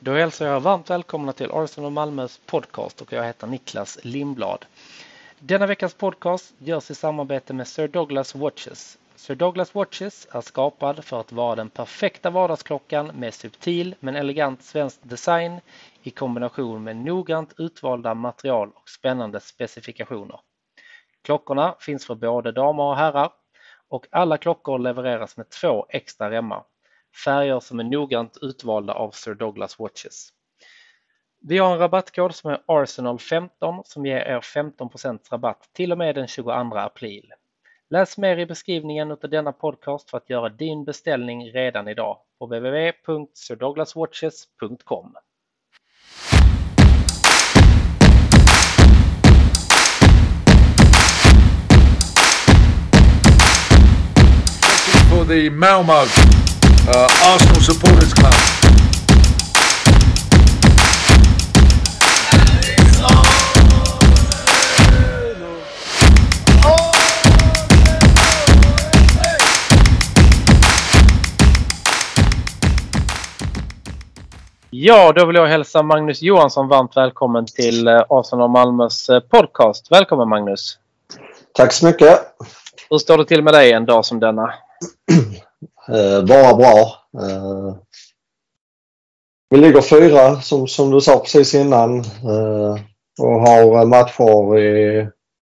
Då hälsar jag varmt välkomna till Arsenal Malmös podcast och jag heter Niklas Lindblad. Denna veckas podcast görs i samarbete med Sir Douglas Watches. Sir Douglas Watches är skapad för att vara den perfekta vardagsklockan med subtil men elegant svensk design i kombination med noggrant utvalda material och spännande specifikationer. Klockorna finns för både damer och herrar och alla klockor levereras med två extra remmar färger som är noggrant utvalda av Sir Douglas Watches. Vi har en rabattkod som är Arsenal15 som ger er 15% rabatt till och med den 22 april. Läs mer i beskrivningen av denna podcast för att göra din beställning redan idag på www.sirdouglaswatches.com. for the Malmo uh, Arsenal Supporters Club. Ja, då vill jag hälsa Magnus Johansson varmt välkommen till eh, Arsenal Malmös eh, podcast. Välkommen Magnus! Tack så mycket! Hur står det till med dig en dag som denna? Eh, bara bra. Eh, vi ligger fyra som, som du sa precis innan eh, och har matcher i,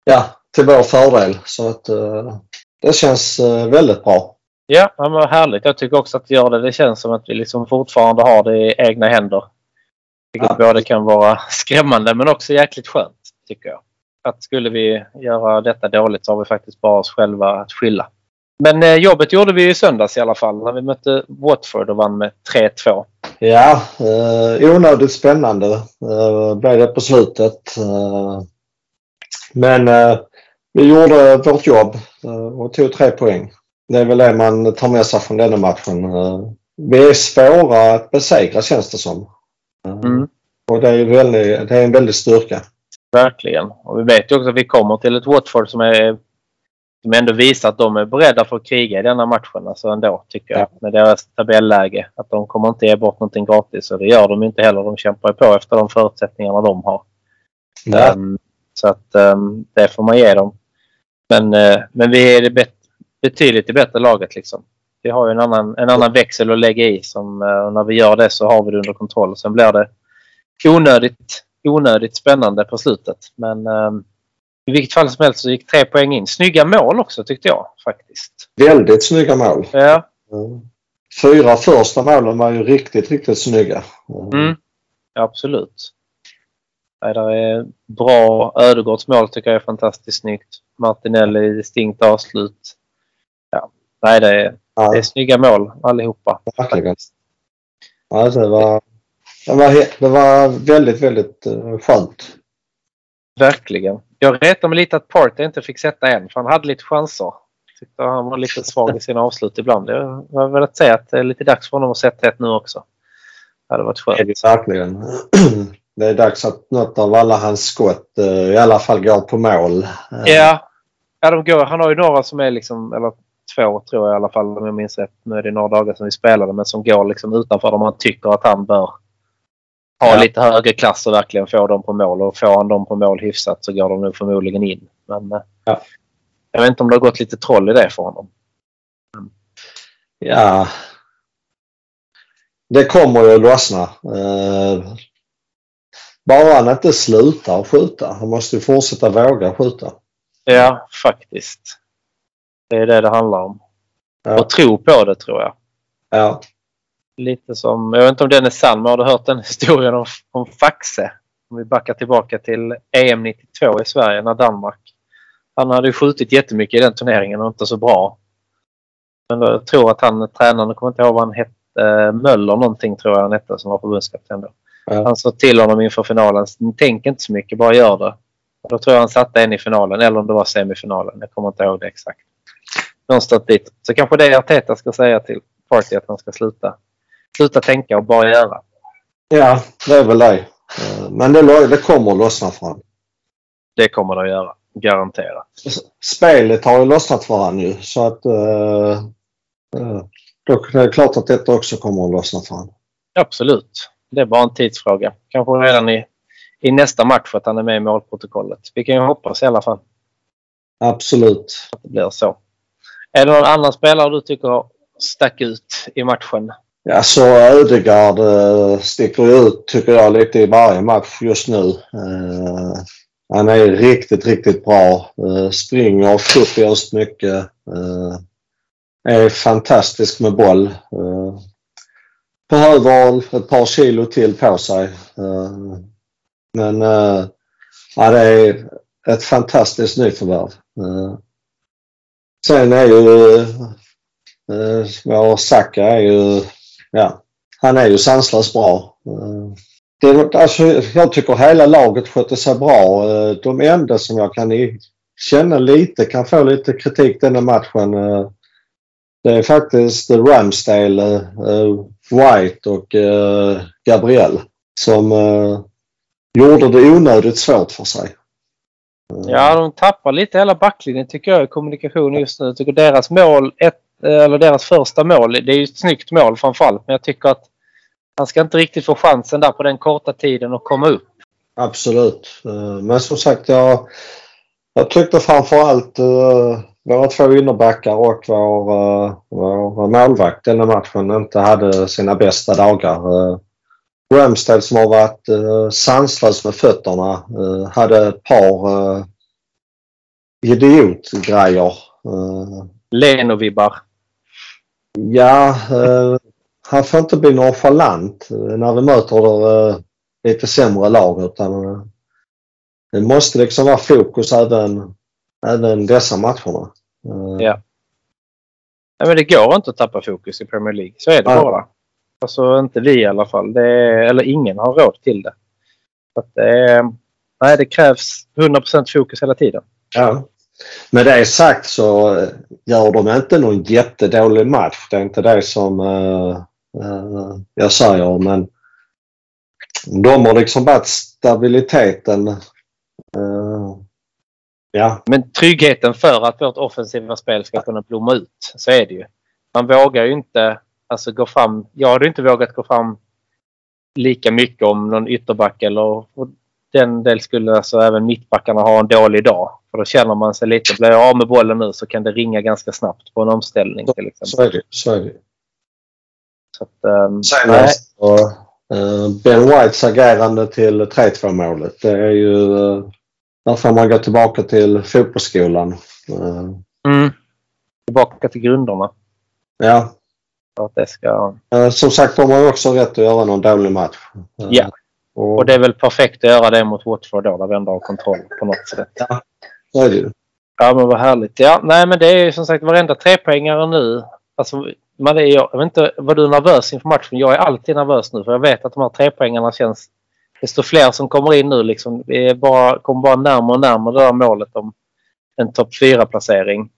ja, till vår fördel. Så att eh, det känns eh, väldigt bra. Ja, men vad härligt. Jag tycker också att det gör det. Det känns som att vi liksom fortfarande har det i egna händer. Vilket ja. både kan vara skrämmande men också jäkligt skönt, tycker jag. Att skulle vi göra detta dåligt så har vi faktiskt bara oss själva att skylla. Men eh, jobbet gjorde vi i söndags i alla fall när vi mötte Watford och vann med 3-2. Ja, eh, onödigt spännande eh, blev det på slutet. Eh, men eh, vi gjorde vårt jobb eh, och tog tre poäng. Det är väl det man tar med sig från denna matchen. Eh, vi är svåra att besegra känns det som. Mm. Och det är, väldigt, det är en väldig styrka. Verkligen. Och vi vet ju också att vi kommer till ett Watford som är som ändå visar att de är beredda för att kriga i denna matchen. Alltså ändå, tycker jag. Med deras tabelläge. Att de kommer inte ge bort någonting gratis. Och det gör de inte heller. De kämpar på efter de förutsättningarna de har. Ja. Um, så att um, det får man ge dem. Men, uh, men vi är det bet betydligt det bättre laget. Liksom. Vi har ju en annan, en annan växel att lägga i. Som, uh, när vi gör det så har vi det under kontroll. Sen blir det onödigt, onödigt spännande på slutet. Men um, i vilket fall som helst så gick tre poäng in. Snygga mål också tyckte jag faktiskt. Väldigt snygga mål. Ja. Fyra första målen var ju riktigt, riktigt snygga. Mm. Absolut. Nej, där är bra Ödegårds mål tycker jag är fantastiskt snyggt. Martinelli distinkt avslut. Ja. Nej, det är, ja. det är snygga mål allihopa. Verkligen. Ja, det, var, det, var, det var väldigt, väldigt uh, skönt. Verkligen. Jag retar mig lite att Partey inte fick sätta en för han hade lite chanser. Tyckte han var lite svag i sina avslut ibland. Jag har velat säga att det är lite dags för honom att sätta ett nu också. Det hade varit skönt. Verkligen. Det är dags att något av alla hans skott eh, i alla fall går på mål. Ja, ja de går. han har ju några som är liksom, eller två tror jag i alla fall om jag minns rätt. Nu är det några dagar sedan vi spelade men som går liksom utanför där man tycker att han bör ha ja. lite högre klass och verkligen få dem på mål. Och får han dem på mål hyfsat så går de nog förmodligen in. Men eh, ja. jag vet inte om det har gått lite troll i det för honom. Mm. Ja. Det kommer ju att lossna. Eh, bara han inte slutar skjuta. Han måste ju fortsätta våga skjuta. Ja, faktiskt. Det är det det handlar om. Ja. Och tro på det tror jag. Ja. Lite som, jag vet inte om den är sann, men har du hört den historien om, om Faxe? Om vi backar tillbaka till EM 92 i Sverige när Danmark. Han hade ju skjutit jättemycket i den turneringen och inte så bra. Men då, jag tror att han, tränaren, kommer inte ihåg vad han hette, Möller någonting tror jag han hette som var förbundskapten då. Ja. Han sa till honom inför finalen, tänk inte så mycket, bara gör det. Och då tror jag han satte en i finalen, eller om det var semifinalen. Jag kommer inte ihåg det exakt. Någonstans dit. Så kanske det Arteta ska säga till Party att han ska sluta sluta tänka och bara göra. Ja, det är väl det. Eh, men det, det kommer att lossna för honom. Det kommer det att göra. Garanterat. Spelet har ju lossnat för honom ju så att uh, uh, då är det klart att detta också kommer att lossna för honom. Absolut. det är bara en tidsfråga. Kanske redan i, i nästa match att han är med i målprotokollet. Vi kan ju hoppas i alla fall. Absolut. Att det blir så. Är det någon annan spelare du tycker stack ut i matchen? Ja, så Ödegaard eh, sticker ut tycker jag lite i varje match just nu. Eh, han är riktigt, riktigt bra. Eh, springer kopiöst mycket. Eh, är fantastisk med boll. Eh, behöver ett par kilo till på sig. Eh, men ja, det är ett fantastiskt nyförvärv. Sen är ju eh, vår Saka är ju, ja, han är ju sanslöst bra. Eh, det, alltså, jag tycker hela laget skötte sig bra. Eh, de enda som jag kan känna lite, kan få lite kritik denna matchen eh, det är faktiskt Ramsdale, White och Gabriel som gjorde det onödigt svårt för sig. Ja, de tappar lite hela backlinjen tycker jag i kommunikation just nu. Jag tycker deras mål, ett, eller deras första mål, det är ju ett snyggt mål framförallt. Men jag tycker att han ska inte riktigt få chansen där på den korta tiden att komma upp. Absolut. Eh, men som sagt, jag, jag tyckte framförallt eh, våra två innerbackar och vår, eh, vår målvakt denna matchen inte hade sina bästa dagar. Uh, Ramsdale som har varit sanslös med fötterna hade ett par idiotgrejer. Leno-vibbar. Ja, uh, han får inte bli nonchalant när vi möter uh, lite sämre lag utan uh, det måste liksom vara fokus även, även dessa matcherna. Ja. Nej, men det går inte att tappa fokus i Premier League. Så är det Ja. bara. Alltså inte vi i alla fall. Är, eller ingen har råd till det. Så att det är, nej, det krävs 100% fokus hela tiden. Ja. Med det sagt så eh, gör de inte någon jättedålig match. Det är inte det som uh, uh, jag säger men de har liksom varit stabiliteten. Uh, ja, Men tryggheten för att vårt offensiva spel ska kunna blomma ut, så är det ju. Man vågar ju inte alltså, gå fram. Jag hade inte vågat gå fram lika mycket om någon ytterback eller den del skulle alltså även mittbackarna ha en dålig dag. För då känner man sig lite, blir jag av med bollen nu så kan det ringa ganska snabbt på en omställning till exempel. så är det. Så är det. Så att, um, Sen nej, så, eh, Ben Whites agerande till 3-2 målet. Det är ju... Uh, där får man gå tillbaka till fotbollsskolan. Eh, mm, tillbaka till grunderna. ja, För att det ska, Eh, som sagt, de har ju också rätt att göra någon dålig match. Eh, Ja. Och, och det är väl perfekt att göra det mot Watford då, där vi ändå har kontroll på något sätt. så är det ju. Ja, men vad härligt. Ja, nej, men det är ju som sagt varenda trepoängare nu. Alltså, man är, jag vet inte, var du nervös inför matchen? Jag är alltid nervös nu för jag vet att de här trepoängarna känns... Desto fler som kommer in nu liksom. Vi är bara, kommer bara närmare och närmare det där målet om en topp 4-placering.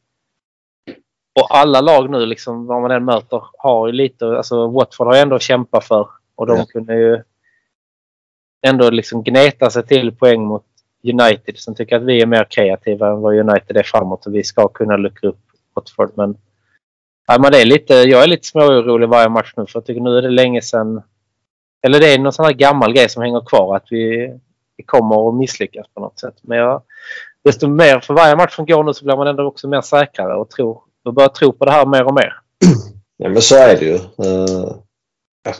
Och alla lag nu, liksom, vad man än möter, har ju lite... Alltså Watford har ju ändå kämpat för. Och de Ja. kunde ju ändå liksom gneta sig till poäng mot United som tycker att vi är mer kreativa än vad United är framåt och vi ska kunna luckra upp Watford. Men, ja, men det är lite, jag är lite småorolig varje match nu för jag tycker nu är det länge sedan eller det är någon sån här gammal grej som hänger kvar att vi, vi kommer att misslyckas på något sätt. Men jag, desto mer för varje match som går nu så blir man ändå också mer säkrare och tror, och börjar tro på det här mer och mer. Ja, men så är det ju. Eh,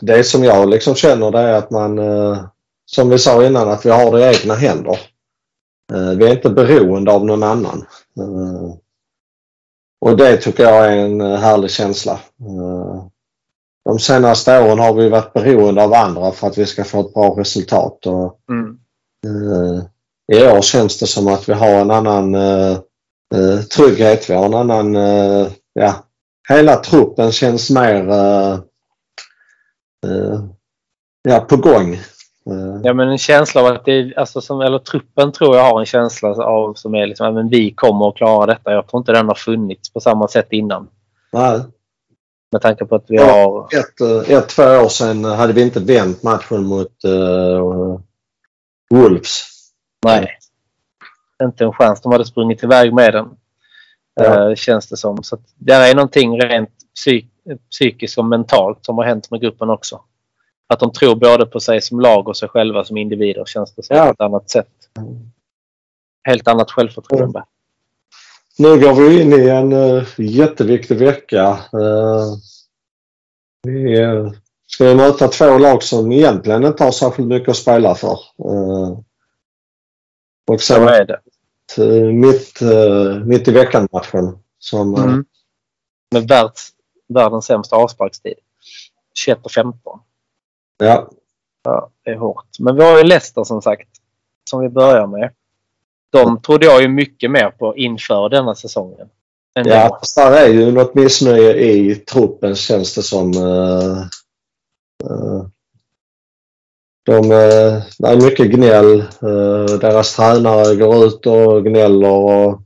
det som jag liksom känner det är att man, eh, som vi sa innan, att vi har det i egna händer. Eh, Vi är inte beroende av någon annan. Eh, Och det tycker jag är en eh, härlig känsla. De senaste åren har vi varit beroende av andra för att vi ska få ett bra resultat. Och Mm. I år känns det som att vi har en annan trygghet. Vi har en annan... Ja, hela truppen känns mer ja, på gång. Eh, Ja men en känsla av att det alltså som, eller truppen tror jag har en känsla av som är liksom, men vi kommer att klara detta. Jag tror inte den har funnits på samma sätt innan. nej, Med tanke på att vi Ja. har... ett, eh, ett, två år sedan hade vi inte vänt matchen mot eh, Wolves. Nej. Inte en chans. De hade sprungit iväg med den. Ja. Eh, känns det som. Så där är någonting rent psyk psykiskt och mentalt som har hänt med gruppen också. Att de tror både på sig som lag och sig själva som individer känns det som Ja. på ett annat sätt. Helt annat självförtroende. Nu går vi in i en uh, jätteviktig vecka. Uh, vi uh, ska möta två lag som egentligen inte har särskilt mycket att spela för. Uh, och Så sen är det. mitt, mitt i veckan-matchen. Som, Mm. Med världs, världens sämsta avsparkstid. 21 och 15. Ja, Ja, det är hårt. Men vi har ju Leicester som sagt. Som vi börjar med. De trodde jag ju mycket mer på inför denna säsongen. Ja, fast där är ju något missnöje i truppen känns det som. Uh, uh, de, uh, det är mycket gnäll. Deras tränare går ut och gnäller och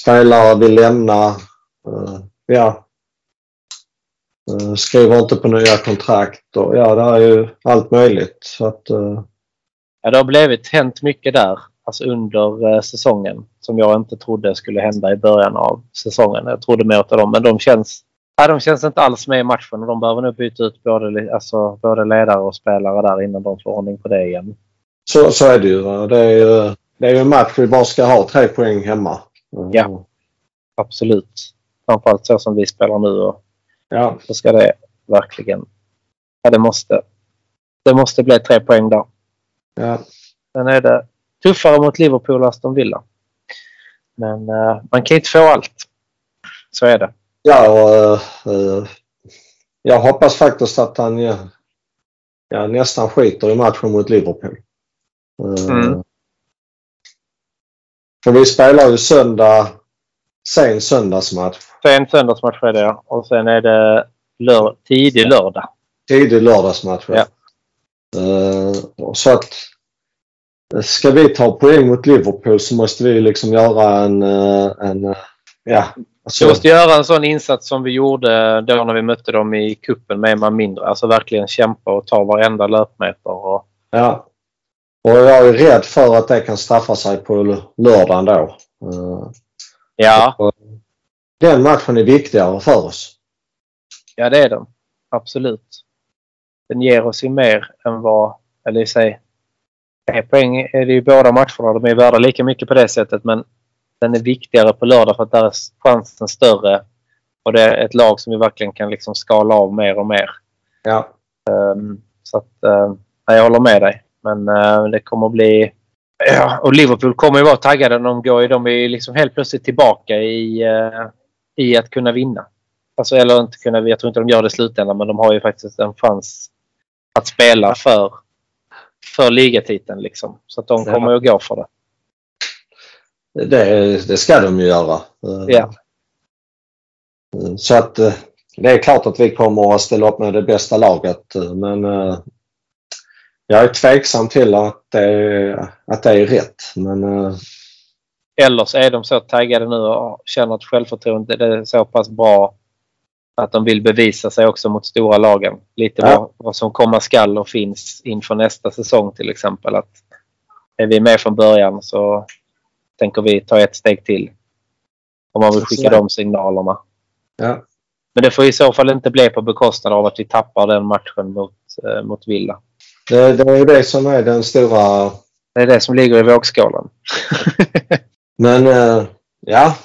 spelare vill lämna. Ja. Uh, skriver inte på nya kontrakt och ja, det är ju allt möjligt. Så att, uh, Ja, det har blivit hänt mycket där. Alltså under eh, säsongen. Som jag inte trodde skulle hända i början av säsongen. Jag trodde mer av dem. Men de känns, ja, de känns inte alls med i matchen. Och de behöver nog byta ut både, alltså, både ledare och spelare där innan de får ordning på det igen. så, så är det ju. Det är ju det är ju en match vi bara ska ha tre poäng hemma. Uh, Ja. Absolut. Framförallt så som vi spelar nu. Och ja. så ska det verkligen... Ja, det måste, det måste bli tre poäng där. ja. Sen är det tuffare mot Liverpool och Aston Villa. Men eh, man kan inte få allt. Så är det. Ja, och, eh, jag hoppas faktiskt att han ja, ja, nästan skiter i matchen mot Liverpool. Eh, Mm. För vi spelar ju söndag, sen söndagsmatch. Sen söndagsmatch är det ja. Och sen är det lör tidig lördag. Tidig lördagsmatch. Ja. Och så att eh, ska vi ta poäng mot Liverpool så måste vi liksom göra en, eh, en ja, Vi alltså, måste göra en sån insats som vi gjorde då när vi mötte dem i kuppen med man mindre. Alltså verkligen kämpa och ta varenda löpmeter. Och, ja. Och jag är rädd för att det kan straffa sig på lördagen då. Ja, Och Den matchen är viktigare för oss. ja, det är den. Absolut. Den ger oss ju mer än vad... Eller i sig... Tre poäng är det ju båda matcherna. De är värda lika mycket på det sättet men den är viktigare på lördag för att där är chansen större. Och det är ett lag som vi verkligen kan liksom skala av mer och mer. Ja. Um, så att, uh, jag håller med dig. Men uh, det kommer att bli... Ja, och Liverpool kommer ju vara taggade. De, går de är ju liksom helt plötsligt tillbaka i, uh, i att kunna vinna. Alltså, eller inte kunna, jag tror inte de gör det i slutändan men de har ju faktiskt en chans att spela för, för ligatiteln. Liksom. Så att de kommer ju att gå för det. Det, det ska de ju göra. Eh, Ja. Så att eh, det är klart att vi kommer att ställa upp med det bästa laget eh, men eh, jag är tveksam till att det, att det är rätt. Men eh, Eller så är de så taggade nu och känner att självförtroendet är så pass bra att de vill bevisa sig också mot stora lagen. Lite Ja. vad, vad som komma skall och finns inför nästa säsong till exempel. Att är vi med från början så tänker vi ta ett steg till. Om man vill skicka är de signalerna. ja, Men det får i så fall inte bli på bekostnad av att vi tappar den matchen mot, eh, mot Villa. Det, det är ju det som är den stora... Det är det som ligger i vågskålen. Men eh, ja,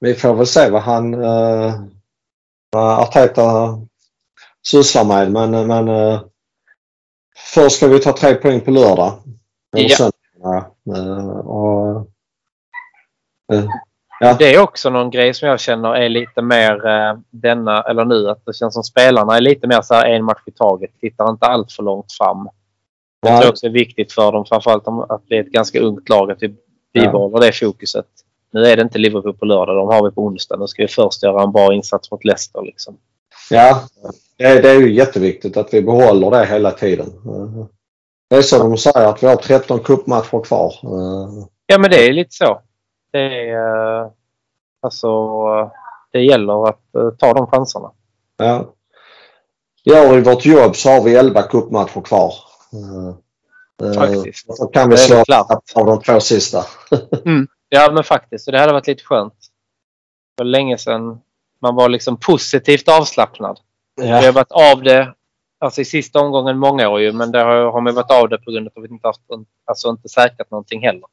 vi får väl se vad han eh, vad Arteta sysslar med. Men, men eh, först ska vi ta tre poäng på lördag. Eller Ja. Eh, och, eh, Det är också någon grej som jag känner är lite mer eh, denna, eller nu, att det känns som spelarna är lite mer så här en match i taget. Tittar inte allt för långt fram. Jag Ja. tror också det är viktigt för dem, framförallt att det är ett ganska ungt lag, att vi bibehåller det fokuset. Nu är det inte Liverpool på lördag, de har vi på onsdag. Nu ska vi först göra en bra insats mot Leicester. Liksom. Ja, det, är- det är ju jätteviktigt att vi behåller det hela tiden. Det är så de säger att vi har 13 cupmatcher kvar. Ja, men det är lite så. Det är, eh, alltså, det gäller att eh, ta de chanserna. Ja. Gör vi vårt jobb så har vi 11 cupmatcher kvar. Eh, Faktiskt. Så kan vi slå av de två sista. Ja, men faktiskt. Så det hade varit lite skönt. För länge sedan man var liksom positivt avslappnad. Vi har Ja, varit av det alltså i sista omgången många år ju, men där har, har man varit av det på grund av att vi inte haft alltså inte säkrat någonting heller.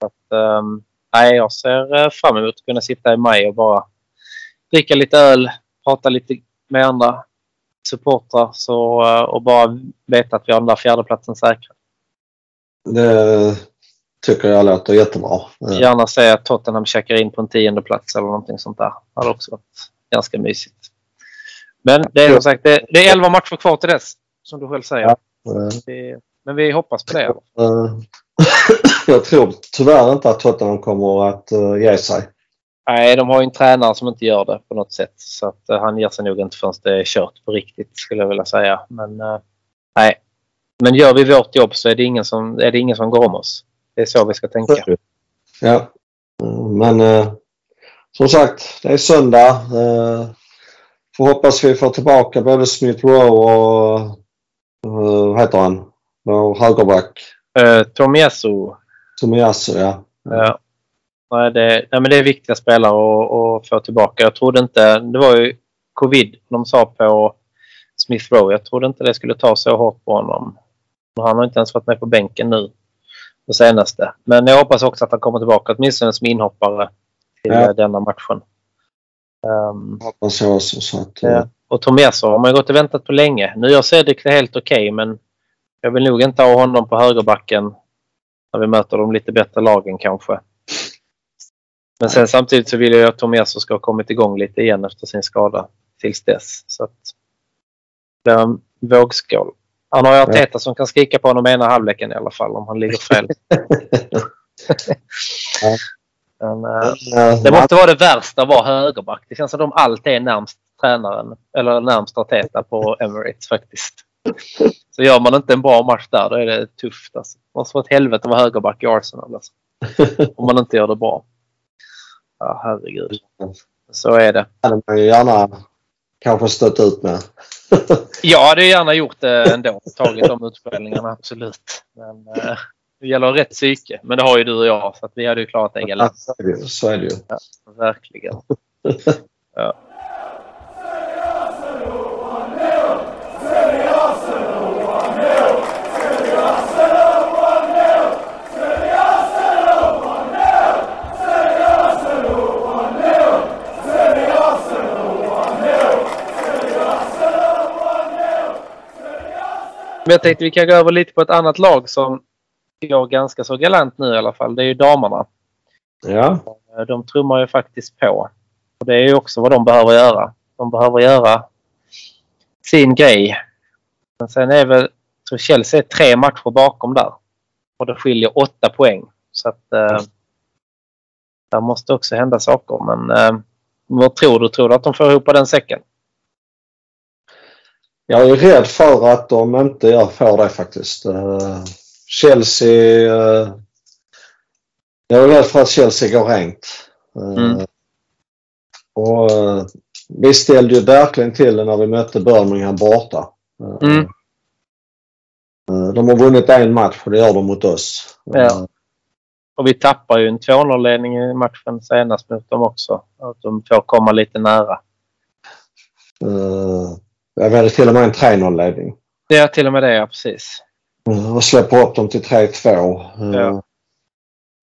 Så att, um, nej, jag ser eh, fram emot att kunna sitta i maj och bara dricka lite öl, prata lite med andra supportrar så, eh, och bara veta att vi har den där fjärdeplatsen säkrad. Det tycker jag låter jättebra. Gärna säga att Tottenham checkar in på en tionde plats eller någonting sånt där. Det hade också varit ganska mysigt. Men det är som sagt det, det är 11 matcher kvar till dess. Som du själv säger. Ja. Men vi hoppas på det. Jag tror tyvärr inte att Tottenham kommer att uh, ge sig. Nej, de har ju en tränare som inte gör det på något sätt. Så att uh, han ger sig nog inte förrän det är kört på riktigt skulle jag vilja säga. Men uh, nej. Men gör vi vårt jobb så är det ingen som, är det ingen som går om oss. Det är så vi ska tänka. Ja. Men som sagt, det är söndag. Får hoppas vi får tillbaka både Smith Rowe och uh, vad heter han? Vår högerback. Uh, Tomiyasu. Tomiyasu, ja. ja. Nej, det, nej, men det är viktiga spelare att, att få tillbaka. Jag trodde inte... Det var ju covid de sa på Smith Rowe. Jag trodde inte det skulle ta så hårt på honom. Han har inte ens varit med på bänken nu. Det senaste. Men jag hoppas också att han kommer tillbaka åtminstone som inhoppare till ja. denna matchen. Um, hoppas jag också. Så att, ja. Och Tomiasso har man gått och väntat på länge. Nu gör Cedric det helt okej okay, men jag vill nog inte ha honom på högerbacken när vi möter de lite bättre lagen kanske. Men sen samtidigt så vill jag att Tomiasso ska ha kommit igång lite igen efter sin skada tills dess. Så att det är en vågskål. Han har ju Arteta ja. som kan skrika på honom ena halvleken i alla fall om han ligger fel. ja. Men, äh, det måste vara det värsta att vara högerback. Det känns som de alltid är närmst tränaren eller närmst Arteta på Emirates faktiskt. Så gör man inte en bra match där då är det tufft. Alltså. Det måste vara ett helvete att vara högerback i Arsenal. Alltså. Om man inte gör det bra. Ja, herregud. Så är det. Det hade man ju gärna kanske stött ut med. jag hade gärna gjort det ändå. Tagit de utspelningarna, absolut. Men, äh, det gäller rätt psyke. Men det har ju du och jag så att vi hade ju klarat det galant. Så är det ju. Ja, verkligen. ja. Men jag tänkte vi kan gå över lite på ett annat lag som går ganska så galant nu i alla fall. Det är ju damerna. Ja. De trummar ju faktiskt på. Och det är ju också vad de behöver göra. De behöver göra sin grej. Men sen är väl, jag tror Chelsea är tre matcher bakom där. Och det skiljer åtta poäng. Så att eh, där måste också hända saker. Men eh, vad tror du? Tror du att de får ihop den säcken? Jag är rädd för att de inte får det faktiskt. Eh, Chelsea... Eh, jag är rädd för att Chelsea går rent. Eh, mm. Och vi ställde ju verkligen till det när vi mötte Birmingham borta. Mm. De har vunnit en match och det gör de mot oss. Ja. Och vi tappar ju en 2-0-ledning i matchen senast mot dem också. Att de får komma lite nära. Uh, jag hade till och med en 3-0-ledning. Ja, till och med det, ja precis. Och släpper upp dem till 3-2. Ja. Eh,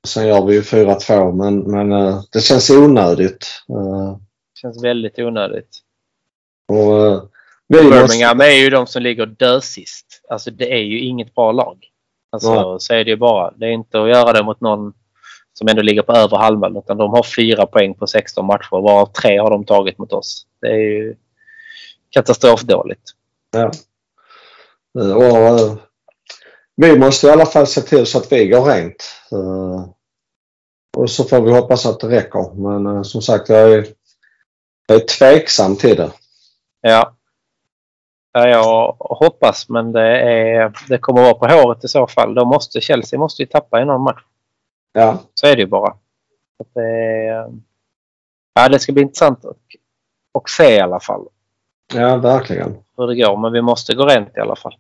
sen gör vi ju 4-2 men, men eh, det känns onödigt. Eh, det känns väldigt onödigt. Och, Birmingham måste... är ju de som ligger dösist. Alltså det är ju inget bra lag. Alltså ja. så är det ju bara. Det är inte att göra det mot någon som ändå ligger på över halvan utan de har fyra poäng på 16 matcher varav tre har de tagit mot oss. Det är ju katastrofdåligt. Ja. Och vi måste i alla fall se till så att vi går rent. Uh, och så får vi hoppas att det räcker. Men uh, som sagt, jag är, jag är tveksam till det. Ja. ja. Jag hoppas men det, är, det kommer vara på håret i så fall. Då måste, Chelsea måste ju tappa i någon match. Ja. Så är det ju bara. Det, ja, det ska bli intressant att, att se i alla fall. Ja, verkligen. Hur det går. Men vi måste gå rent i alla fall.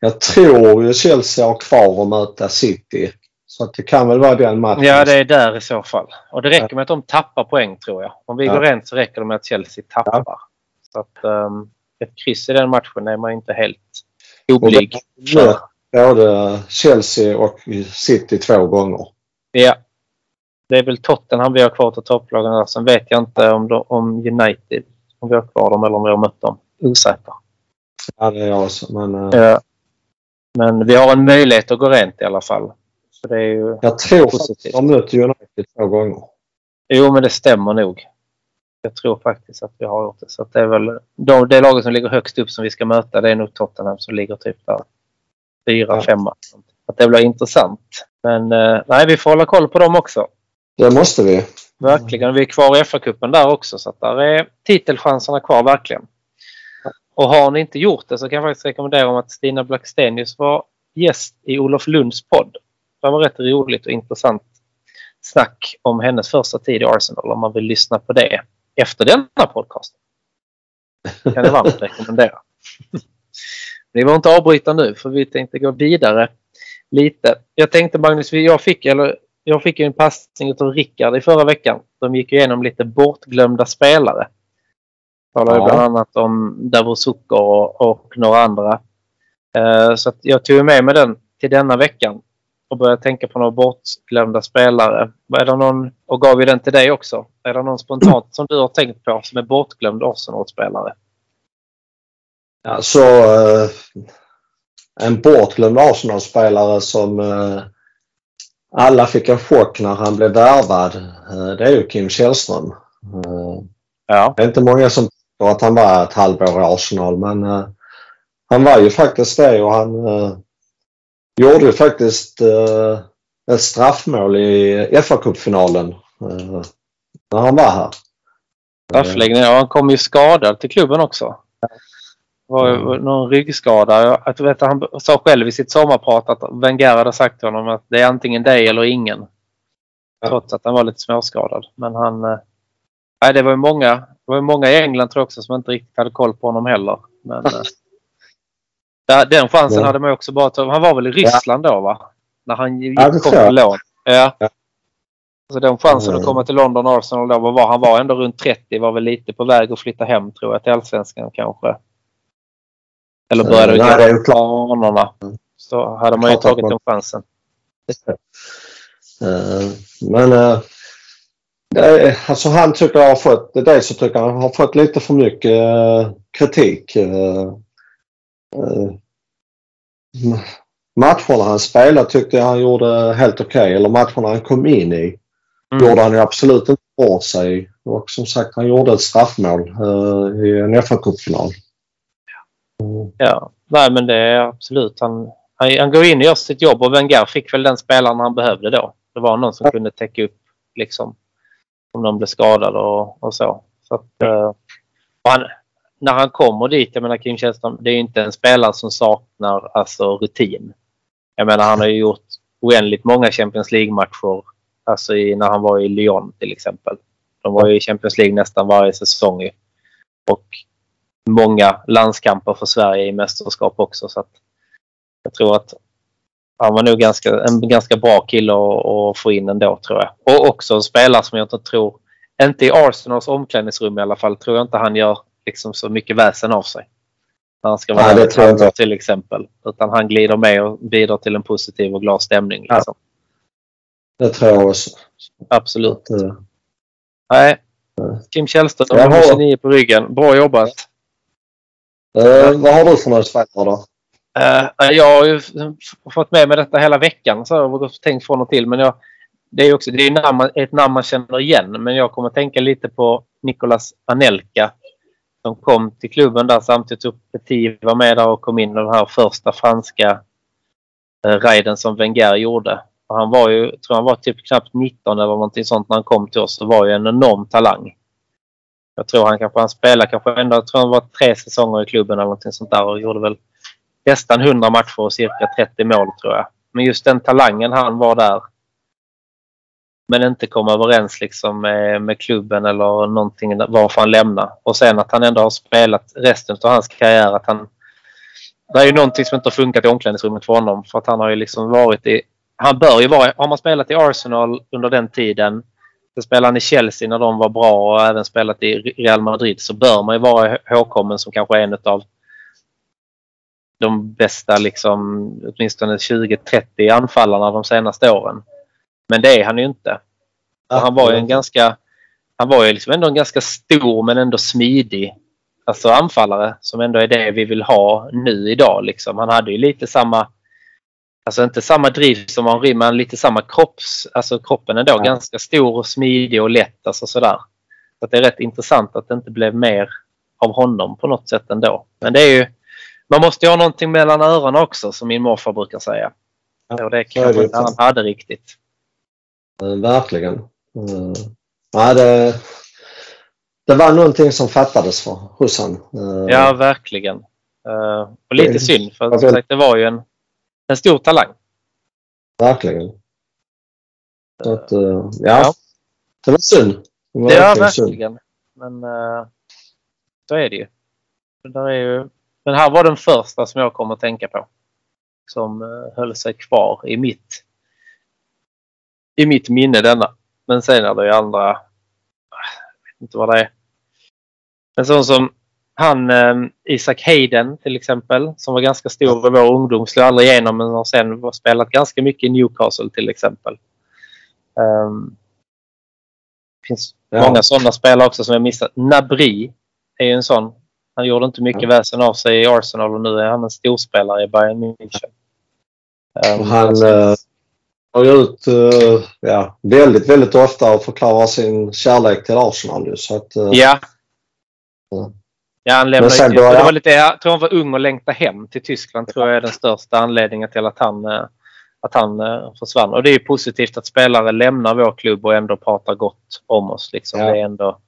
Jag tror ju Chelsea har kvar att möta City. Så att det kan väl vara den matchen. Ja, det är där i så fall. Och det räcker med att de tappar poäng tror jag. Om vi ja. går rent så räcker det med att Chelsea tappar. Ja. Så att, um, ett kryss i den matchen är man inte helt oblyg. Både Chelsea och City två gånger. Ja. Det är väl Tottenham vi har kvar till topplagen. Sen vet jag inte om, de, om United, om vi har kvar dem eller om vi har mött dem. Osäker. Ja, det är jag också. Men, uh... men vi har en möjlighet att gå rent i alla fall. Så det är ju jag tror positivt. att har mött United två gånger. Jo, men det stämmer nog. Jag tror faktiskt att vi har gjort det. Så det är väl de, det laget som ligger högst upp som vi ska möta det är nog Tottenham som ligger typ där. Fyra, ja. femma. Att det blir intressant. Men eh, nej, vi får hålla koll på dem också. Det måste vi. Verkligen. Vi är kvar i FA-cupen där också så att där är titelchanserna kvar verkligen. Och har ni inte gjort det så kan jag faktiskt rekommendera om att Stina Blackstenius var gäst i Olof Lunds podd. Det var rätt roligt och intressant snack om hennes första tid i Arsenal om man vill lyssna på det efter denna podcast. kan jag varmt rekommendera. Ni behöver inte avbryta nu för vi tänkte gå vidare lite. Jag tänkte Magnus, jag fick, eller, jag fick en passning av Rickard i förra veckan. De gick igenom lite bortglömda spelare. Talade ja. bland annat om Davos Zucker och, och några andra. Uh, så jag tog med mig den till denna veckan och började tänka på några bortglömda spelare. Är det någon, och gav vi den till dig också. Är det någon spontant som du har tänkt på som är bortglömd Arsenal-spelare? Alltså, eh, en bortglömd Arsenal-spelare som eh, alla fick en chock när han blev värvad. Eh, det är ju Kim Källström. Ja. Det är inte många som tror att han var ett halvår i Arsenal men han var ju faktiskt det och han gjorde ju faktiskt ett straffmål i FA-cupfinalen när han var här. Straffläggning, ja han kom ju skadad till klubben också var mm. någon ryggskada. Jag vet, han sa själv i sitt sommarprat att Wenger hade sagt till honom att det är antingen dig eller ingen. Ja. Trots att han var lite småskadad. Men han... Eh, nej, det var ju många, det var många i England tror jag också som inte riktigt hade koll på honom heller. Men, eh, den chansen ja. hade man också bara tagit. Han var väl i Ryssland ja. då va? När han gick ja, kom till lån. Ja. ja. Så den chansen att komma till London Arsenal då, var han? var ändå runt 30, var väl lite på väg att flytta hem tror jag till Allsvenskan kanske. Eller började uh, göra planerna. Så hade man ju tagit den chansen. Uh, men uh, det, alltså han tycker jag har fått, det så tycker han har fått lite för mycket uh, kritik. Uh, matcherna han spelade tyckte jag han gjorde helt okej. Okay. Eller matcherna han kom in i mm. gjorde han ju absolut inte bort sig. Och som sagt han gjorde ett straffmål i en FA-cupfinal. Ja, nej men det är absolut. Han, han, han går in och gör sitt jobb och Wenger fick väl den spelaren han behövde då. Det var någon som kunde täcka upp liksom om de blev skadade och, och så. så att, uh, han, när han kommer dit, jag menar Kim Källström, det är inte en spelare som saknar alltså rutin. Jag menar han har ju gjort oändligt många Champions League-matcher. Alltså i, när han var i Lyon till exempel. De var ju i Champions League nästan varje säsong. Och många landskamper för Sverige i mästerskap också. Så jag tror att han var nog ganska, en ganska bra kille att, att få in ändå tror jag. Och också en spelare som jag inte tror, inte i Arsenals omklädningsrum i alla fall, tror jag inte han gör liksom så mycket väsen av sig. När han ska vara Nej, det där till exempel. Utan han glider med och bidrar till en positiv och glad stämning. Liksom. Ja. Det tror jag också. Absolut. Ja. Nej. Kim Källström, har 29 på ryggen. Bra jobbat. Uh, vad har du för några spelare då? Uh, jag har ju fått med mig detta hela veckan så jag har tänkt få något till. Men jag, det är också det är namn, ett namn man känner igen. Men jag kommer tänka lite på Nicolas Anelka som kom till klubben där samtidigt som Petit var med där och kom in i den här första franska eh, riden som Wenger gjorde. Och han var ju, tror han var typ knappt 19 eller någonting sånt när han kom till oss. Det var ju en enorm talang. Jag tror han kanske han spelade kanske ändå, jag tror han var tre säsonger i klubben eller någonting sånt där och gjorde väl nästan 100 matcher och cirka 30 mål tror jag. Men just den talangen han var där. Men inte kom överens liksom med, med klubben eller någonting varför han lämnar. Och sen att han ändå har spelat resten av hans karriär. Att han, det är ju någonting som inte har funkat i omklädningsrummet för honom. För att han har ju liksom varit i... Han bör ju vara... Har man spelat i Arsenal under den tiden spelade han i Chelsea när de var bra och även spelat i Real Madrid så bör man ju vara ihågkommen som kanske en av de bästa liksom åtminstone 20-30 anfallarna de senaste åren. Men det är han ju inte. han var ju en ganska han var ju liksom ändå en ganska stor men ändå smidig alltså anfallare som ändå är det vi vill ha nu idag. Liksom. Han hade ju lite samma Alltså inte samma driv som Henri men lite samma kropps, alltså kroppen ändå ja. ganska stor och smidig och lätt. Alltså sådär. Så det är rätt intressant att det inte blev mer av honom på något sätt ändå. Men det är ju, man måste ju ha någonting mellan öronen också som min morfar brukar säga. Ja, och det kanske inte han hade riktigt. Verkligen. Mm. Ja, det, det var någonting som fattades för, hos honom. Ja, verkligen. Uh, och lite synd för som sagt, det var ju en, en stor talang. Verkligen. Så att, uh, ja. ja. Det var synd. Det var ja, verkligen. Synd. Men uh, så är det ju. Det är ju. Men här var den första som jag kommer att tänka på. Som uh, höll sig kvar i mitt, i mitt minne denna. Men sen är det ju andra, jag vet inte vad det är. En sån som han eh, Isaac Hayden till exempel som var ganska stor i vår ungdom. Slog aldrig igenom men har sen spelat ganska mycket i Newcastle till exempel. Um, det finns ja. många sådana spelare också som jag missat. Nabri är ju en sån. Han gjorde inte mycket ja. väsen av sig i Arsenal och nu är han en storspelare i Bayern München. Um, han går ut uh, ja, väldigt, väldigt ofta och förklarar sin kärlek till Arsenal. Så att, ja, Ja, han lämnade sen började... det var lite, Jag tror han var ung och längtade hem till Tyskland. tror jag är den största anledningen till att han, eh, att han eh, försvann. Och det är positivt att spelare lämnar vår klubb och ändå pratar gott om oss. Liksom. Ja. Det är ändå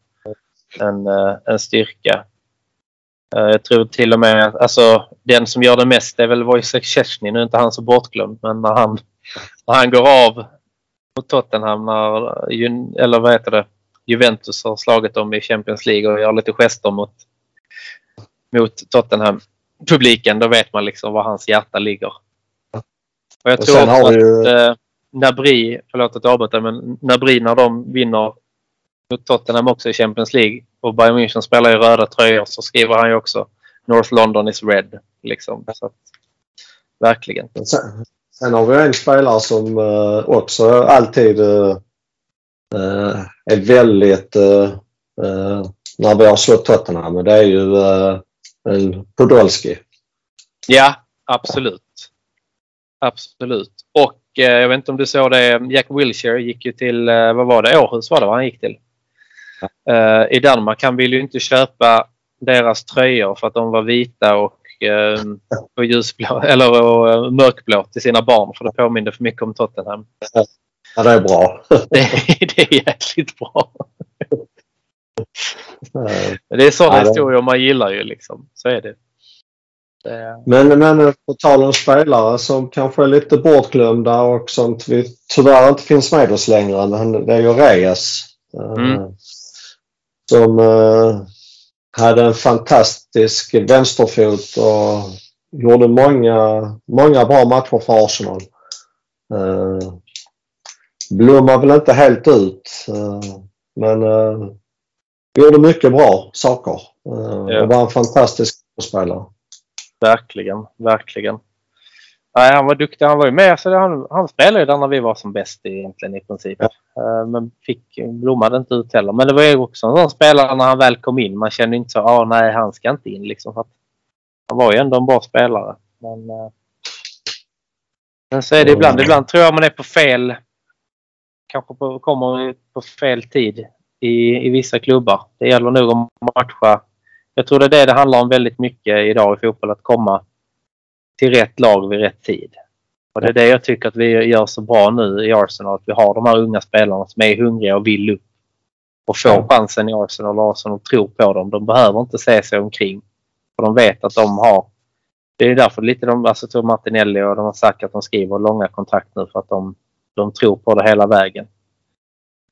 en, eh, en styrka. Jag tror till och med alltså den som gör det mest är väl Wojciech Szczesny. Nu är inte han så bortglömd men när han, när han går av mot Tottenham när, eller vad heter det, Juventus har slagit dem i Champions League och gör lite gester mot, mot Tottenham-publiken. Då vet man liksom var hans hjärta ligger. Och jag och tror också att ju... eh, Nabri, förlåt att jag avbryter, men Nabri när de vinner mot Tottenham också i Champions League och Bayern München spelar i röda tröjor så skriver han ju också North London is red. Liksom. Så att, verkligen. Sen, sen, har vi en spelare som uh, också alltid uh, Eh, är väldigt eh, eh, när vi har slått Tottenham. Det är ju en Podolski. Ja, absolut. Absolut. Och jag vet inte om du såg det. Jack Wilshere gick ju till, vad var det, Århus var det vad han gick till. Ja. I Danmark. Han ville ju inte köpa deras tröjor för att de var vita och, och ljusblå eller och mörkblå till sina barn för det påminde för mycket om Tottenham. Ja, det är bra. det, det är jäkligt bra. Det är sådana ja, historier man gillar ju liksom. Så är det. det... Men, men på tal om spelare som kanske är lite bortglömda och vi tyvärr inte finns med oss längre. Men det är ju Reyes. Eh, mm. Som hade en fantastisk vänsterfot och gjorde många, många bra matcher för Arsenal. Uh, blommar väl inte helt ut. Eh, men uh, gjorde mycket bra saker. Ja. Och var en fantastisk spelare. Verkligen, verkligen. Nej, han var duktig. Han var ju med. Så han, han spelade ju där när vi var som bäst egentligen i princip. Ja. Uh, men fick, blommade inte ut heller. Men det var ju också en sån spelare när han väl kom in. Man kände inte så ah, nej han ska inte in liksom. För han var ju ändå en bra spelare. Men, uh, men så är det ibland. Ibland tror jag man är på fel kanske på, kommer på fel tid i, i vissa klubbar. Det gäller nog att matcha. Jag tror det är det det handlar om väldigt mycket idag i fotboll, att komma till rätt lag vid rätt tid. Och det är det jag tycker att vi gör så bra nu i Arsenal, att vi har de här unga spelarna som är hungriga och vill upp och får chansen i Arsenal och Arsenal tror på dem. De behöver inte se sig omkring. För de vet att de har... Det är därför lite de, alltså Martinelli och de har sagt att de skriver långa kontrakt nu för att de de tror på det hela vägen.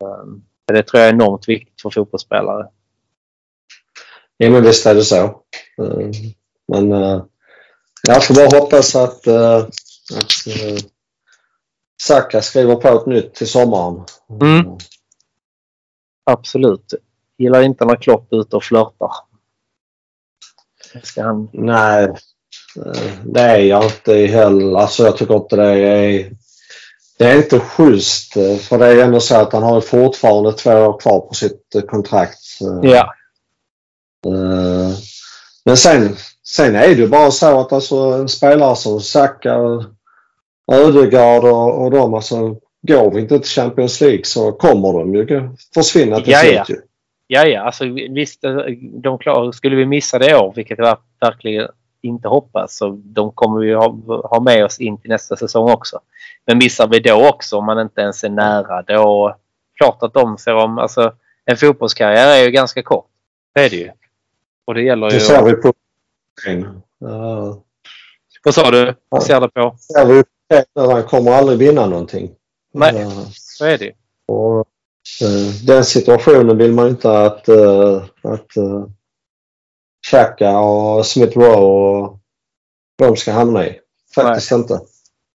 Ehm, det tror jag är enormt viktigt för fotbollsspelare. Ja men visst är det så. Ehm, men eh, jag får bara hoppas att, eh, att eh, Saka skriver på ett nytt till sommaren. Mm. Absolut. Gillar inte när Klopp är ute och flörtar. Ska han... Nej, eh, det är jag inte heller. Alltså jag tycker inte det är... Det är inte schysst eh, för det är ändå så att han har fortfarande två år kvar på sitt eh, kontrakt. Ja. Men sen, sen är det ju bara så att alltså en spelare som Saka, Ödegaard och, och de alltså går vi inte till Champions League så kommer de ju försvinna till slut ju. Ja, ja, alltså visst, de klar, skulle vi missa det år, vilket jag verkligen inte hoppas, så de kommer vi ha, ha med oss in till nästa säsong också. Men missar vi då också, om man inte ens är nära, då klart att de ser om... Alltså, en fotbollskarriär är ju ganska kort. Det är det ju. Och det gäller ju... Det ser vi på... Uh... Vad sa du? Vad ser du på? Ser vi på han kommer aldrig vinna någonting. Nej, uh... så är det ju. Och Eh, den situationen vill man inte att, uh, att uh, Xhaka och Smith Rowe och de ska hamna i. Faktiskt Nej. inte.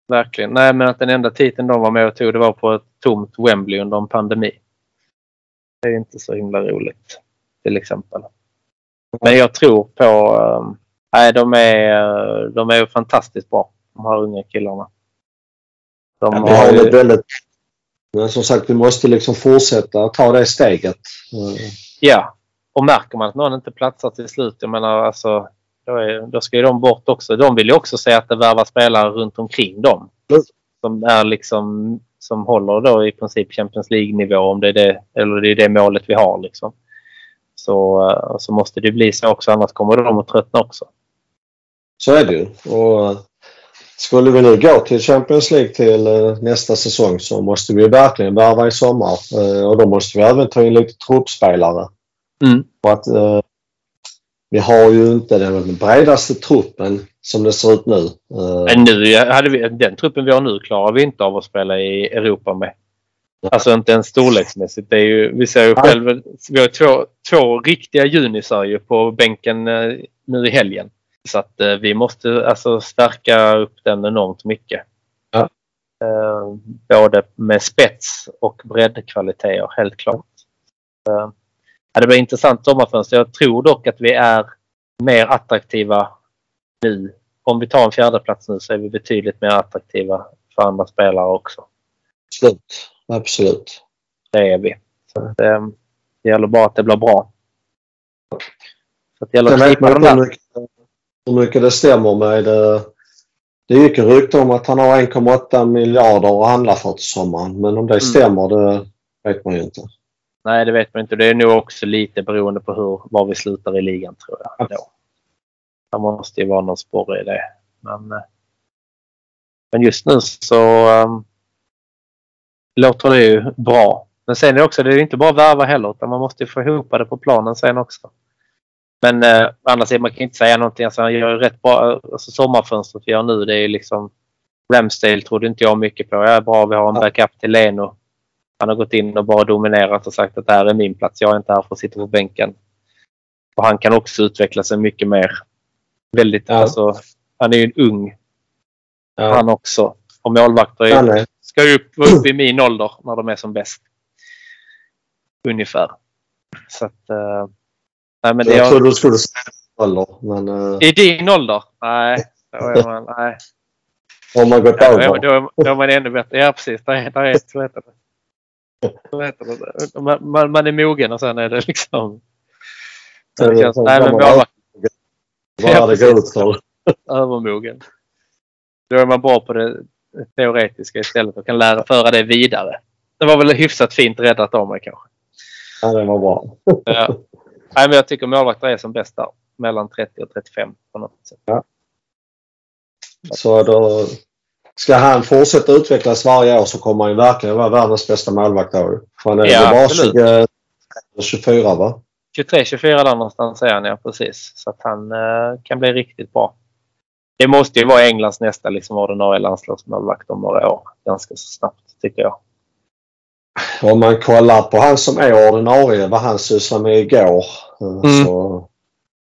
Verkligen. Nej, men att den enda titeln de var med och tog det var på ett tomt Wembley under en pandemi. Det är inte så himla roligt till exempel. Men jag tror på... Um, nej, de är, de är fantastiskt bra, de här unga killarna. De ja, har ju... väldigt men som sagt, vi måste liksom fortsätta ta det steget. Ja, och märker man att någon inte platsar till slut, jag menar alltså, då, är, då ska ju de bort också. De vill ju också säga att det värvar spelare runt omkring dem. Mm. Som är liksom som håller då i princip Champions League-nivå om det är det, eller det är det målet vi har liksom. Så, så måste det bli så också, annars kommer de att tröttna också. Så är det ju. Och skulle vi nu gå till Champions League till eh, nästa säsong så måste vi verkligen värva i sommar eh, och då måste vi även ta in lite truppspelare. Mm. För att, eh, vi har ju inte den bredaste truppen som det ser ut nu. Men nu hade vi, den truppen vi har nu klarar vi inte av att spela i Europa med. Alltså inte ens storleksmässigt. Det är ju, vi ser ju själva, vi har två, två riktiga junisar ju på bänken nu i helgen. Så att eh, vi måste alltså stärka upp den enormt mycket. Ja. Eh, både med spets och breddkvaliteter, helt klart. Eh, det blir intressant sommarfönster. Jag tror dock att vi är mer attraktiva nu. Om vi tar en fjärde plats nu så är vi betydligt mer attraktiva för andra spelare också. Absolut. Absolut. Det är vi. Så det, det gäller bara att det blir bra. Så det gäller att knipa de där hur mycket det stämmer med. Det, det gick en rykte om att han har 1,8 miljarder att handla för till sommaren. Men om det mm. stämmer det vet man ju inte. Nej, det vet man inte. Det är nog också lite beroende på hur, var vi slutar i ligan tror jag. Då. Det måste ju vara någon sporre i det. Men, eh, men just nu så um, låter det ju bra. Men sen är det också, det är inte bara värva heller utan man måste få ihop det på planen sen också. Men eh, annars man kan inte säga någonting. Alltså, han gör rätt bra. Alltså, sommarfönstret vi har nu det är liksom Ramsdale trodde inte jag mycket på. Jag är bra, vi har en backup till Leno. Han har gått in och bara dominerat och sagt att det här är min plats. Jag är inte här för att sitta på bänken. Och han kan också utveckla sig mycket mer. Väldigt, ja. alltså, han är ju en ung ja. han också. Och målvakter är, ska ju upp, upp i min ålder när de är som bäst. Ungefär. Så att, uh, Nej, men jag, jag trodde du skulle säga ålder. Men, uh... I din ålder? Nej. Då man, nej. Om man gått över? Då, då, då är man ännu bättre. Ja, precis. Det är, det är, Man, man, man är mogen och sen är det liksom... Det det känns, nej, men målvakt... Vad ja, det går ut för? Övermogen. Då är man bra på det teoretiska istället och kan lära föra det vidare. Det var väl hyfsat fint räddat av mig kanske. Ja, det var bra. ja. Nej, men jag tycker målvakter är som bäst där. Mellan 30 och 35 på något sätt. Ja. Så då ska han fortsätta utvecklas varje år så kommer han verkligen vara världens bästa målvakt då. Han är ja, bara 20, 24 va? 23-24 där någonstans är han ja, precis. Så att han eh, kan bli riktigt bra. Det måste ju vara Englands nästa liksom, ordinarie landslagsmålvakt om några år. Ganska så snabbt tycker jag. Om man kollar på han som är ordinarie, vad han sysslade med igår, eh, mm. så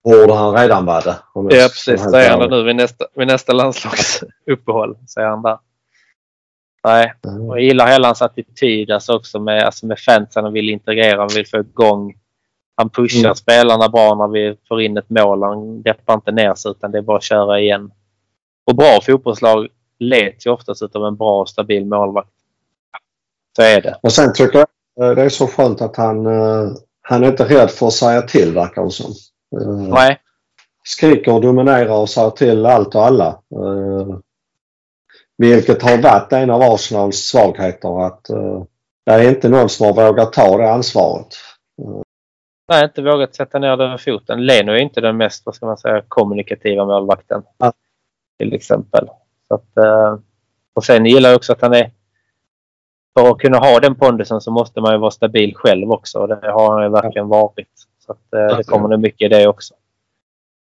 borde han redan vara det. Ja precis, är han det nu vid nästa, vid nästa landslagsuppehåll. Är han där. Nej, och jag gillar hela hans attityd alltså också med, alltså med fansen. Han vill integrera, han vill få igång. Han pushar Mm. spelarna bra när vi får in ett mål. Han deppar inte ner sig utan det är bara att köra igen. Och bra fotbollslag leds ju oftast av en bra och stabil målvakt. Så är det. Och sen tycker jag eh, det är så skönt att han, eh, han är inte rädd för att säga till verkar det som. Eh, Nej, Skriker och dominerar och säger till allt och alla. Eh, Vilket har varit en av Arsenals svagheter att eh, det är inte någon som har vågat ta det ansvaret. Nej, inte vågat sätta ner den foten. Leno är inte den mest, vad ska man säga, kommunikativa målvakten. Ja. Till exempel. Så att, och sen gillar jag också att han är... För att kunna ha den pondusen så måste man ju vara stabil själv också. Och det har han ju verkligen varit. Så att, eh, det kommer nog mycket i det också.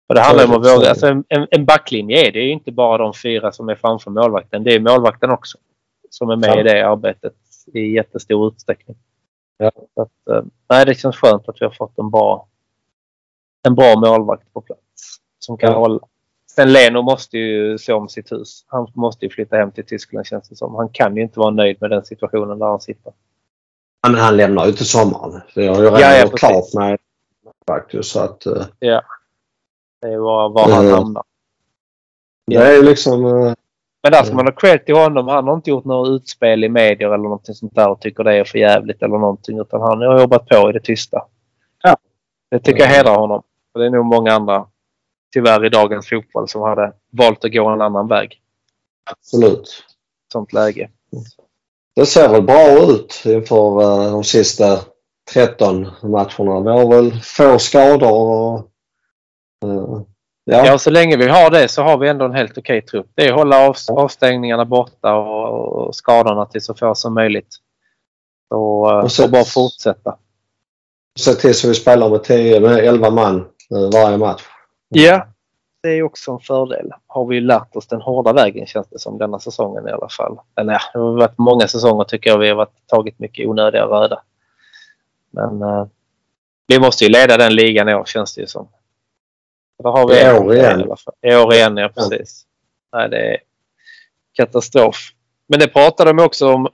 Och det handlar om att våga. Alltså en, en backlinje är det ju inte bara de fyra som är framför målvakten. Det är målvakten också. Som är med Ja. i det arbetet i jättestor utsträckning. Ja. Så att, eh, nej, det känns skönt att vi har fått en bra, en bra målvakt på plats. Som kan Ja. hålla. Sen Leno måste ju se om sitt hus. Han måste ju flytta hem till Tyskland känns det som. Han kan ju inte vara nöjd med den situationen där han sitter. Han, han lämnar ju till sommaren. Det har ju redan Ja, ja, klart med faktiskt. Så att, eh, Det är var, var han Mm. hamnar. det är liksom... eh, Men där ska man ha cred till honom. Han har inte gjort något utspel i medier eller någonting sånt där och tycker det är för jävligt eller någonting. Utan han har jobbat på i det tysta. Ja. Det tycker jag hedrar honom. För det är nog många andra, tyvärr i dagens fotboll, som hade valt att gå en annan väg. Absolut. sånt läge. Det ser väl bra ut inför eh, de sista 13 matcherna. Vi har väl få skador och... eh, ja. Ja, så länge vi har det så har vi ändå en helt okej trupp. Det är att hålla av, avstängningarna borta och, och skadorna till så få som möjligt. Och, eh, Och så- och bara fortsätta. Se till så vi spelar med, 10, med 11 man eh, varje match. Ja, det är också en fördel. Har vi lärt oss den hårda vägen känns det som denna säsongen i alla fall. Eller ja, det har varit många säsonger tycker jag vi har varit, tagit mycket onödiga röda. Men eh, vi måste ju leda den ligan i år känns det ju som. Där har vi I år igen. I, alla fall. I år igen, ja precis. Nej, det är katastrof. Men det pratade de också om.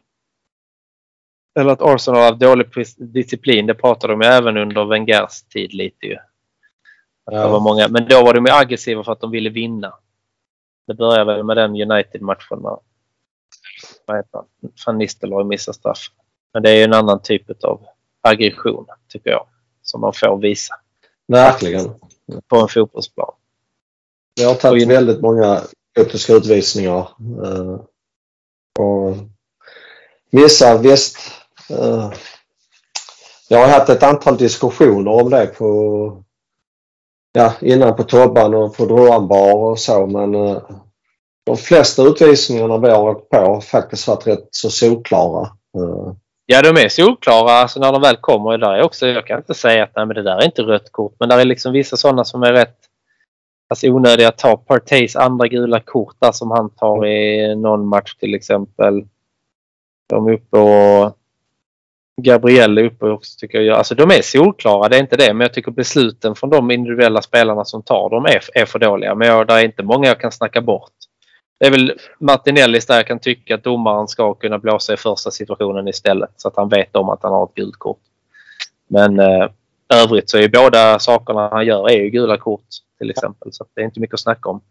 Eller att Arsenal har haft dålig disciplin. Det pratade de ju även under Wengers tid lite ju. Det var Ja. många, men då var de ju aggressiva för att de ville vinna. Det började väl med den United-matchen när vad heter han? Van Nistelrooy missade straff. Men det är ju en annan typ av aggression, tycker jag, som man får visa Verkligen. på en fotbollsplan. Vi har tagit väldigt många optiska utvisningar. eh, och vissa visst. eh, jag har haft ett antal diskussioner om det på ja, innan på Tobban och på Droanbar och så men eh, de flesta utvisningarna vi har åkt på har faktiskt varit rätt så solklara. Eh, Ja, de är solklara alltså när de väl kommer. Där är också, jag kan inte säga att nej, men det där är inte rött kort, men där är liksom vissa sådana som är rätt alltså, onödiga att ta. Partays andra gula kort där som han tar i någon match till exempel. De är uppe och Gabriel är uppe också tycker jag. Alltså de är solklara, det är inte det. Men jag tycker besluten från de individuella spelarna som tar dem är, är för dåliga. Men jag, det är inte många jag kan snacka bort. Det är väl Martinellis där jag kan tycka att domaren ska kunna blåsa i första situationen istället så att han vet om att han har ett gult kort. Men eh, övrigt så är båda sakerna han gör är ju gula kort till exempel. Så det är inte mycket att snacka om.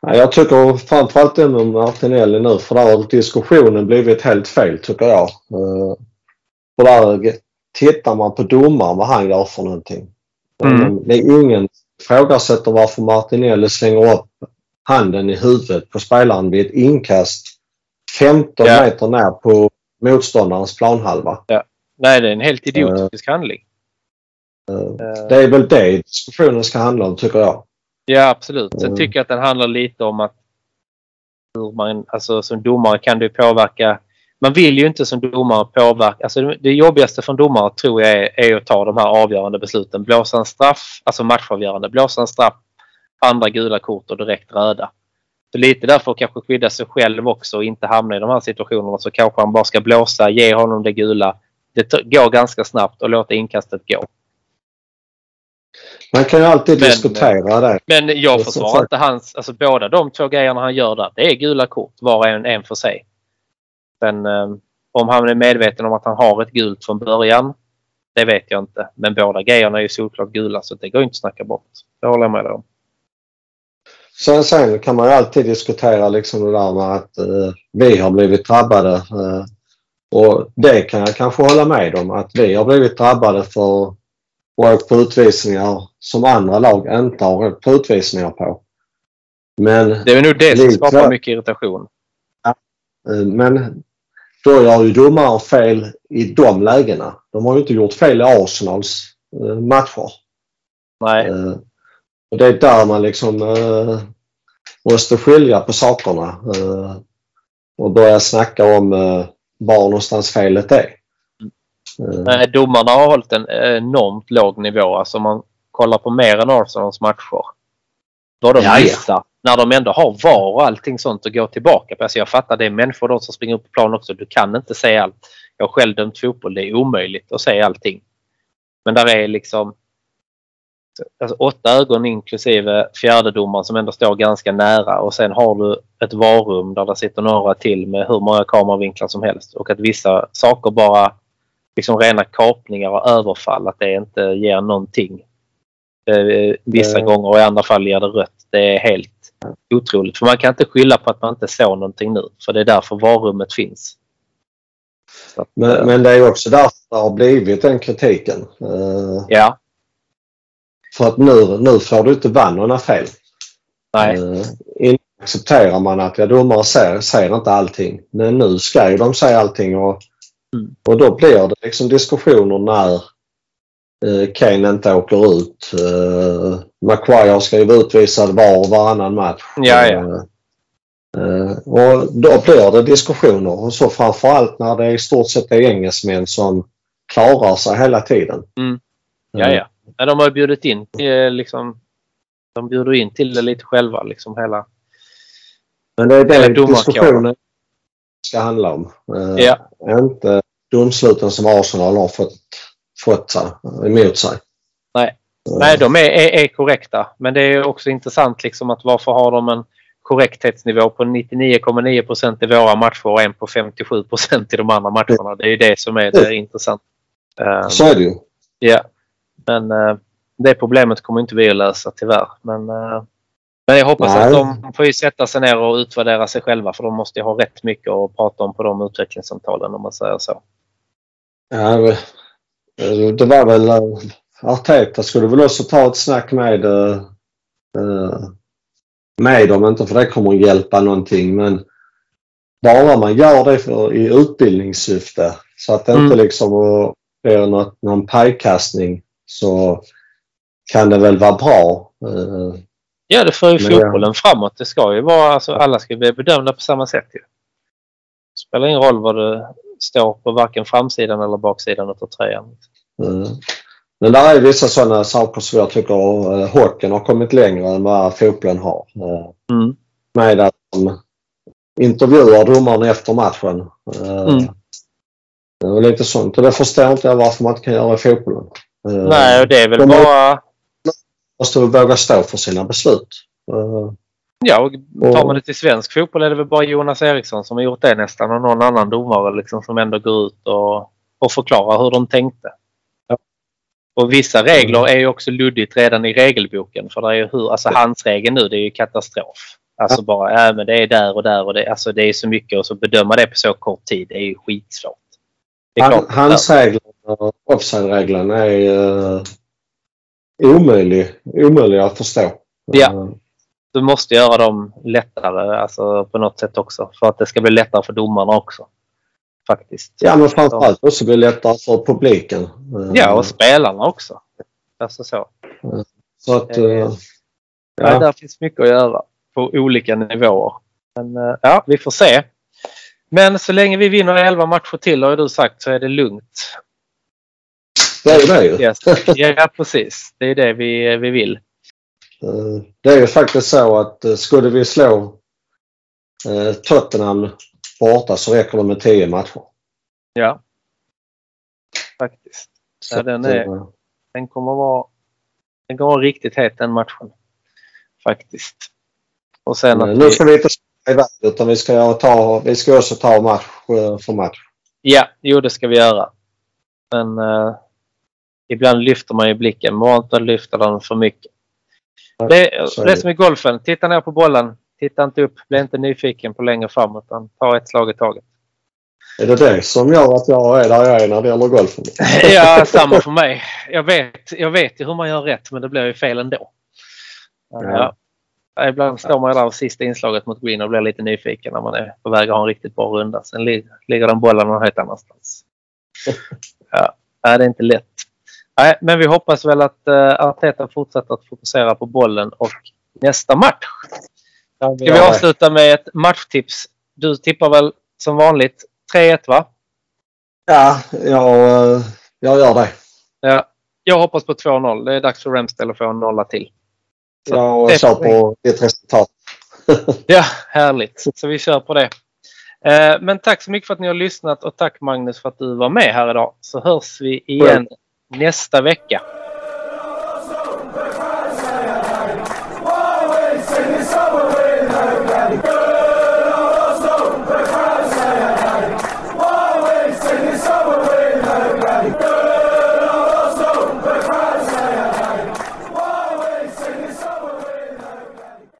Ja, jag tycker framförallt det med Martinelli nu för där har diskussionen blivit helt fel tycker jag. Eh, För där tittar man på domaren vad han gör för någonting. Mm. Det är ingen ifrågasätter varför Martinelli slänger upp handen i huvudet på spelaren vid ett inkast 15 Ja. meter ner på motståndarens planhalva. Nej, det är en helt idiotisk handling. Eh, Eh, Det är väl det diskussionen ska handla om tycker jag. Ja, absolut. Sen Mm. tycker jag att den handlar lite om att hur man, alltså som domare kan du påverka. Man vill ju inte som domare påverka. Alltså det, det jobbigaste för en domare tror jag är, är att ta de här avgörande besluten. Blåsa en straff, alltså matchavgörande. Blåsa en straff, andra gula kort och direkt röda. Så lite därför kanske skydda sig själv också och inte hamna i de här situationerna så kanske han bara ska blåsa, ge honom det gula. Det går ganska snabbt och låta inkastet gå. Man kan ju alltid Men- diskutera det. Men jag försvarar för- inte hans... Alltså båda de två grejerna han gör där, det är gula kort var och en, en för sig. Sen eh, om han är medveten om att han har ett gult från början, det vet jag inte. Men båda grejerna är ju solklart gula så det går inte att snacka bort. Det håller jag med om. Sen, sen kan man ju alltid diskutera liksom det där med att eh, vi har blivit drabbade. Eh, och det kan jag kanske hålla med om att vi har blivit drabbade för åka på utvisningar som andra lag inte har åkt på utvisningar på. Men, Det är nog det som Likväl- skapar mycket irritation. eh, men då gör ju domaren fel i de lägena. De har ju inte gjort fel i Arsenals eh, matcher. Nej. Och det är där man liksom eh, måste skilja på sakerna eh, och börja snacka om eh, var någonstans felet är. Nej, domarna har hållit en enormt låg nivå. Alltså om man kollar på mer än Arsenals matcher. Vad de missar. När de ändå har VAR och allting sånt att gå tillbaka på. Alltså jag fattar det är människor de som springer upp på plan också. Du kan inte se allt. Jag har själv dömt fotboll. Det är omöjligt att se allting. Men där är liksom alltså åtta ögon inklusive fjärdedomaren som ändå står ganska nära och sen har du ett varrum där det sitter några till med hur många kameravinklar som helst och att vissa saker bara liksom rena kapningar och överfall att det inte ger någonting. Eh, vissa Eh. gånger och i andra fall ger det rött. Det är helt otroligt. För man kan inte skylla på att man inte såg någonting nu. För det är därför varummet finns. Att, men, eh, men det är också därför det har blivit den kritiken. Ja, för att nu, nu får du inte några fel. nej. Eh, innan accepterar man att ja, domare ser, ser inte allting. Men nu ska ju de säga allting och, Mm. och då blir det liksom diskussioner när eh, Kane inte åker ut. Eh, Maguire ska ju vara utvisad var och varannan match. Ja, ja. Eh, eh, och då blir det diskussioner och så framförallt när det i stort sett är engelsmän som klarar sig hela tiden. Mm. Ja, ja. Ja. De har ju bjudit in eh, liksom, de bjuder in till det lite själva liksom hela. Men det är det diskussionen ska handla om. Eh, Ja. Inte domsluten som Arsenal har fått, fått emot sig. Nej. Eh, Nej, de är, är, är korrekta. Men det är också intressant liksom att varför har de en korrekthetsnivå på 99,9 procent i våra matcher och en på 57 procent i de andra matcherna. Det är ju det som är det intressanta. Eh, Så är det ju. Ja, men eh, det problemet kommer inte vi att lösa tyvärr. Men, eh, men jag hoppas Nej. att de får ju sätta sig ner och utvärdera sig själva för de måste ju ha rätt mycket att prata om på de utvecklingssamtalen om man säger så. Ja, det var väl eh, Arteta skulle väl också ta ett snack med med dem, inte för det kommer att hjälpa någonting men bara man gör det för, i utbildningssyfte så att det inte Mm. liksom eh, blir något, någon pajkastning så kan det väl vara bra. Eh, Ja, det för ju fotbollen framåt. Det ska ju vara, alltså, alla ska bli bedömda på samma sätt ju. Det spelar ingen roll vad det står på varken framsidan eller baksidan av tröjan. Eh, Men där är vissa sådana saker som jag tycker uh, hockeyn har kommit längre än vad fotbollen har. Eh, Mm. Med att de intervjuar domaren efter matchen. Eh, Mm. Och lite sånt. Och det förstår inte jag varför man inte kan göra i fotbollen. Eh, Nej, och det är väl de bara... måste våga stå för sina beslut. Eh, Ja, och tar man det till svensk fotboll är det väl bara Jonas Eriksson som har gjort det nästan och någon annan domare liksom som ändå går ut och, och förklarar hur de tänkte. Och vissa regler är ju också luddigt redan i regelboken för det är ju hur, alltså handsregeln nu det är ju katastrof. Alltså bara, ja men det är där och där och det, alltså det är så mycket och så bedöma det på så kort tid det är ju skitsvårt. Han, hans regler och offside-regeln är uh, omöjlig, omöjlig att förstå. Ja. Eh, Du måste göra dem lättare alltså på något sätt också för att det ska bli lättare för domarna också. Faktiskt. ja, men framförallt också det lättare för publiken. Eh, Ja, och spelarna också. Alltså så. Så att, eh, Nej, ja. där finns mycket att göra på olika nivåer. Men ja, vi får se. Men så länge vi vinner 11 matcher till har du sagt så är det lugnt. det är ju det ju. Yes. Ja, precis. Det är det vi, vi vill. Eh, Det är ju faktiskt så att eh, skulle vi slå eh, Tottenham borta så räcker det med 10 matcher. Ja. Faktiskt. Så Ja, den är- Den kommer vara, den kommer vara riktigt het den matchen. Faktiskt. Och sen att Nu ska vi inte spela iväg utan vi ska, ta, vi ska också ta match eh, för match. Ja, jo det ska vi göra. Men eh, ibland lyfter man ju blicken. Man inte lyfta den för mycket. Det, är det är det. som i golfen. Titta ner på bollen. Titta inte upp. Bli inte nyfiken på längre fram utan ta ett slag i taget. Är det det som gör att jag är där jag är när det gäller golfen? Ja, samma för mig. Jag vet, jag vet ju hur man gör rätt men det blir ju fel ändå. Ja. Ibland står man ju där av sista inslaget mot green och blir lite nyfiken när man är på väg att ha en riktigt bra runda. Sen li- ligger den bollen någon helt annanstans. Ja, det är inte lätt. Nej, men vi hoppas väl att uh, Arteta fortsätter att fokusera på bollen och nästa match. Ska vi avsluta med ett matchtips? Du tippar väl som vanligt 3-1 va? Ja, jag, eh, jag gör det. Ja. Jag hoppas på 2-0. Det är dags för Ramsdale att få en nolla till. Så Jag det- kör på ditt resultat. Ja, härligt. Så vi kör på det. Eh, Men tack så mycket för att ni har lyssnat och tack Magnus för att du var med här idag. Så hörs vi igen nästa vecka.